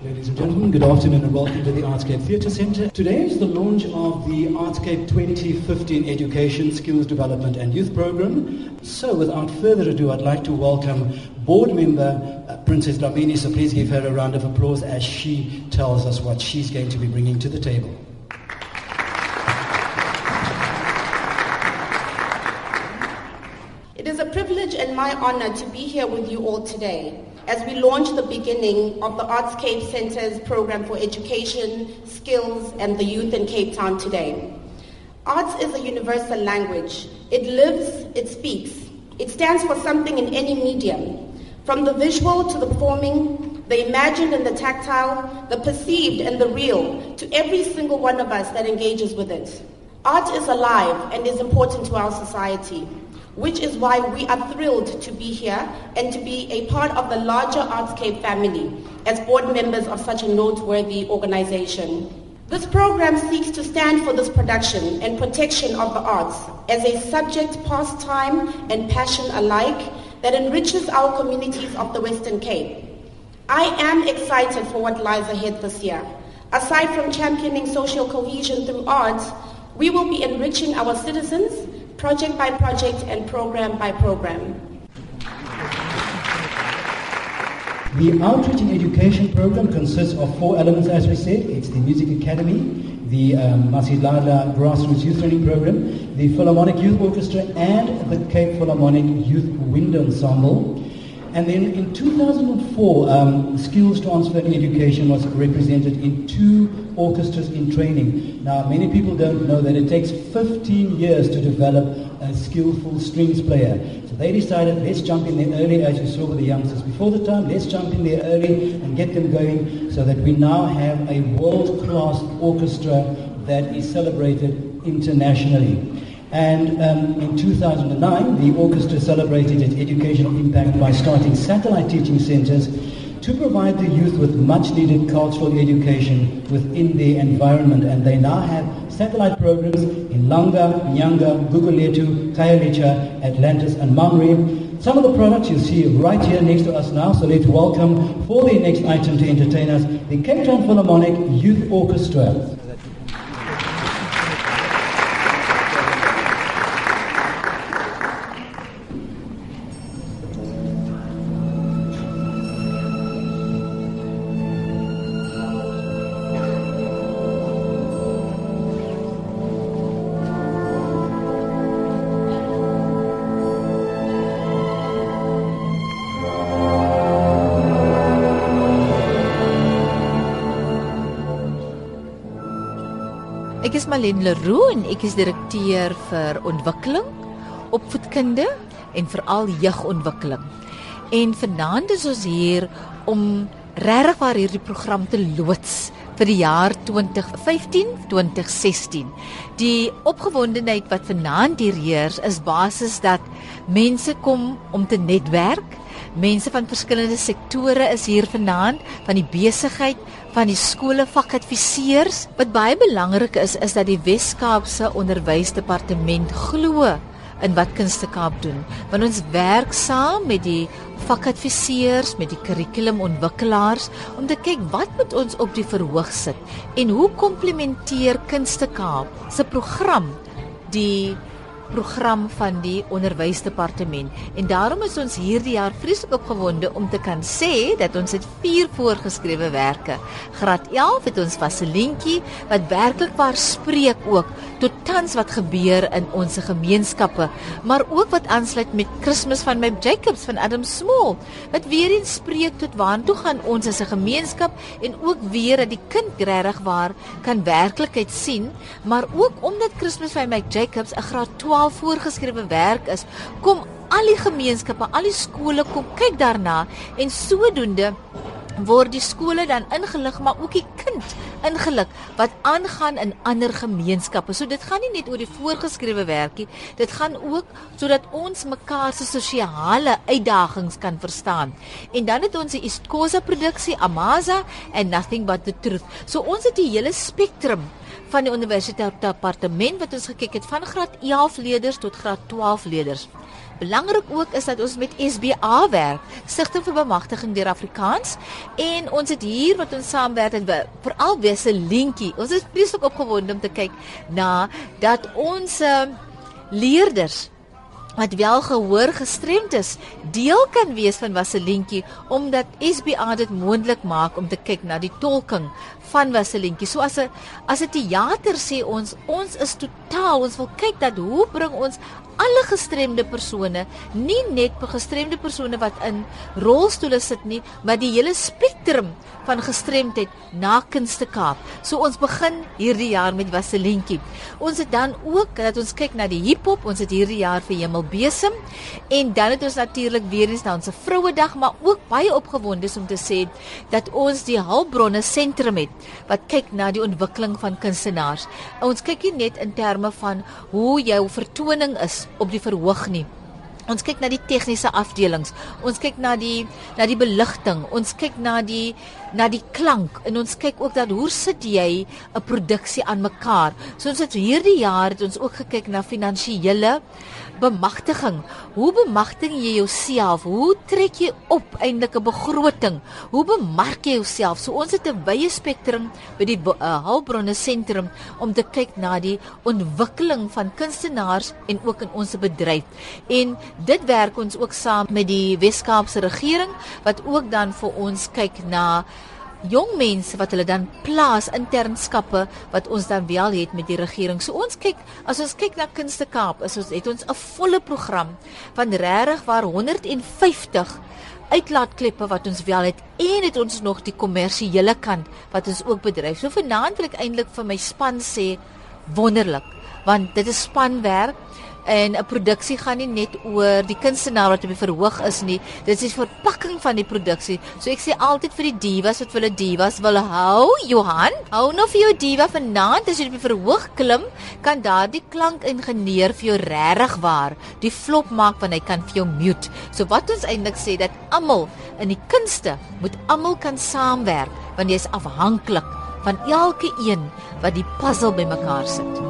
Ladies and gentlemen, good afternoon and welcome to the Artscape Theatre Centre. Today is the launch of the Artscape 2015 Education, Skills Development and Youth Programme. So without further ado, I'd like to welcome board member uh, Princess Dlamini. So please give her a round of applause as she tells us what she's going to be bringing to the table. My honor to be here with you all today as we launch the beginning of the Artscape Centre's program for education, skills, and the youth in Cape Town today. Arts is a universal language. It lives, it speaks. It stands for something in any medium, from the visual to the performing, the imagined and the tactile, the perceived and the real, to every single one of us that engages with it. Art is alive and is important to our society which is why we are thrilled to be here and to be a part of the larger Artscape family as board members of such a noteworthy organization. This program seeks to stand for this production and protection of the arts as a subject, pastime, and passion alike that enriches our communities of the Western Cape. I am excited for what lies ahead this year. Aside from championing social cohesion through art, we will be enriching our citizens project by project and program by program. The Outreach in Education program consists of four elements, as we said. It's the Music Academy, the um, Masilala Grassroots Youth Training Program, the Philharmonic Youth Orchestra, and the Cape Philharmonic Youth Wind Ensemble. And then in 2004, um, skills transfer in education was represented in two orchestras in training. Now, many people don't know that it takes 15 years to develop a skillful strings player. So they decided, let's jump in there early, as you saw with the youngsters before the time, let's jump in there early and get them going so that we now have a world-class orchestra that is celebrated internationally. And um, in 2009, the orchestra celebrated its educational impact by starting satellite teaching centers to provide the youth with much needed cultural education within their environment. And they now have satellite programs in Langa, Nyanga, Guguletu, Khayelitsha, Atlantis, and Mamre. Some of the products you see right here next to us now. So let's welcome for the next item to entertain us the Cape Town Philharmonic Youth Orchestra. Ek is Malen Leroux en ek is direkteur vir ontwikkeling, opvoedkunde en veral jeugontwikkeling. En vanaand is ons hier om regtig waar hierdie program te loods vir die jaar 2015-2016. Die opgewondenheid wat vanaand hier heers is basies dat mense kom om te netwerk. Mense van verskillende sektore is hier vanaand, van die besigheid, van die skole vakadviseurs. Wat baie belangrik is, is dat die Wes-Kaapse Onderwysdepartement glo in wat Kunste Kaap doen. Want ons werk saam met die vakadviseurs, met die kurrikulumontwikkelaars om te kyk wat moet ons op die verhoog sit en hoe komplementeer Kunste Kaap se program die program van die onderwysdepartement en daarom is ons hierdie jaar vreeslik opgewonde om te kan sê dat ons het vier voorgeskrewe werke. Graad 11 het ons Vaselientjie wat werklik waar spreek ook tot tans wat gebeur in ons gemeenskappe, maar ook wat aansluit met Kersfees van my Jacobs van Adam Small wat weer eens spreek tot waartoe gaan ons as 'n gemeenskap en ook weer dat die kind regtig waar kan werklikheid sien, maar ook omdat Kersfees van my Jacobs 'n graad 12 12 voorgeskrewe werk is, kom al die gemeenskappe, al die skole kom kyk daarna en sodoende word die skole dan ingelig maar ook die kind ingelig wat aangaan in ander gemeenskappe. So dit gaan nie net oor die voorgeskrewe werkie, dit gaan ook sodat ons mekaar se sosiale uitdagings kan verstaan. En dan het ons die Istkosa produksie Amaza and Nothing But The Truth. So ons het die hele spektrum van die universiteit departement wat ons gekyk het van graad 11 leerders tot graad 12 leerders. Belangrik ook is dat ons met SBA werk, Stichting vir Bemagtiging deur Afrikaans, en ons het hier wat ons saamwerk het veral wese linkie. Ons is presies opgewonde om te kyk na dat ons uh, leerders wat wel gehoor gestremd is, deel kan wees van Waselientjie omdat SBA dit moontlik maak om te kyk na die tolking van Waselientjie. So as 'n as 'n teater sê ons ons is totaal ons wil kyk dat hoe bring ons alle gestremde persone, nie net gestremde persone wat in rolstoele sit nie, maar die hele spektrum van gestremdheid na Kunste Kaap. So ons begin hierdie jaar met Waselientjie. Ons het dan ook dat ons kyk na die hiphop, ons het hierdie jaar vir Hemelbesem en dan het ons natuurlik weer eens na ons Vrouedag, maar ook baie opgewonde om te sê dat ons die Hulpbronne sentrum het wat kyk na die ontwikkeling van kunstenaars. Ons kyk nie net in terme van hoe jou vertoning is op die verhoog nie. Ons kyk na die tegniese afdelings. Ons kyk na die na die beligting. Ons kyk na die na die klank en ons kyk ook dat hoe sit jy 'n produksie aan mekaar. So ons het hierdie jaar het ons ook gekyk na finansiële bemagtiging. Hoe bemagtig jy jouself? Hoe trek jy op eintlik 'n begroting? Hoe bemark jy jouself? So ons het 'n wye spektrum by die uh, Hulpbronne sentrum om te kyk na die ontwikkeling van kunstenaars en ook in ons bedryf. En dit werk ons ook saam met die Wes-Kaapse regering wat ook dan vir ons kyk na jong mense wat hulle dan plaas internskappe wat ons dan wel het met die regering. So ons kyk as ons kyk na Kunste Kaap, is ons het ons 'n volle program van regtig waar 150 uitlaatkleppe wat ons wel het en het ons nog die kommersiële kant wat ons ook bedryf. So vanaand wil ek eintlik vir my span sê wonderlik want dit is spanwerk en 'n produksie gaan nie net oor die kunstenaar wat op die verhoog is nie. Dit is die verpakking van die produksie. So ek sê altyd vir die divas wat hulle divas wil hou, Johan, hou nou vir jou diva vanaand as jy op die verhoog klim, kan daardie klankingenieur vir jou regtig waar die flop maak want hy kan vir jou mute. So wat ons eintlik sê dat almal in die kunste moet almal kan saamwerk want jy is afhanklik van elke een wat die puzzle bymekaar sit.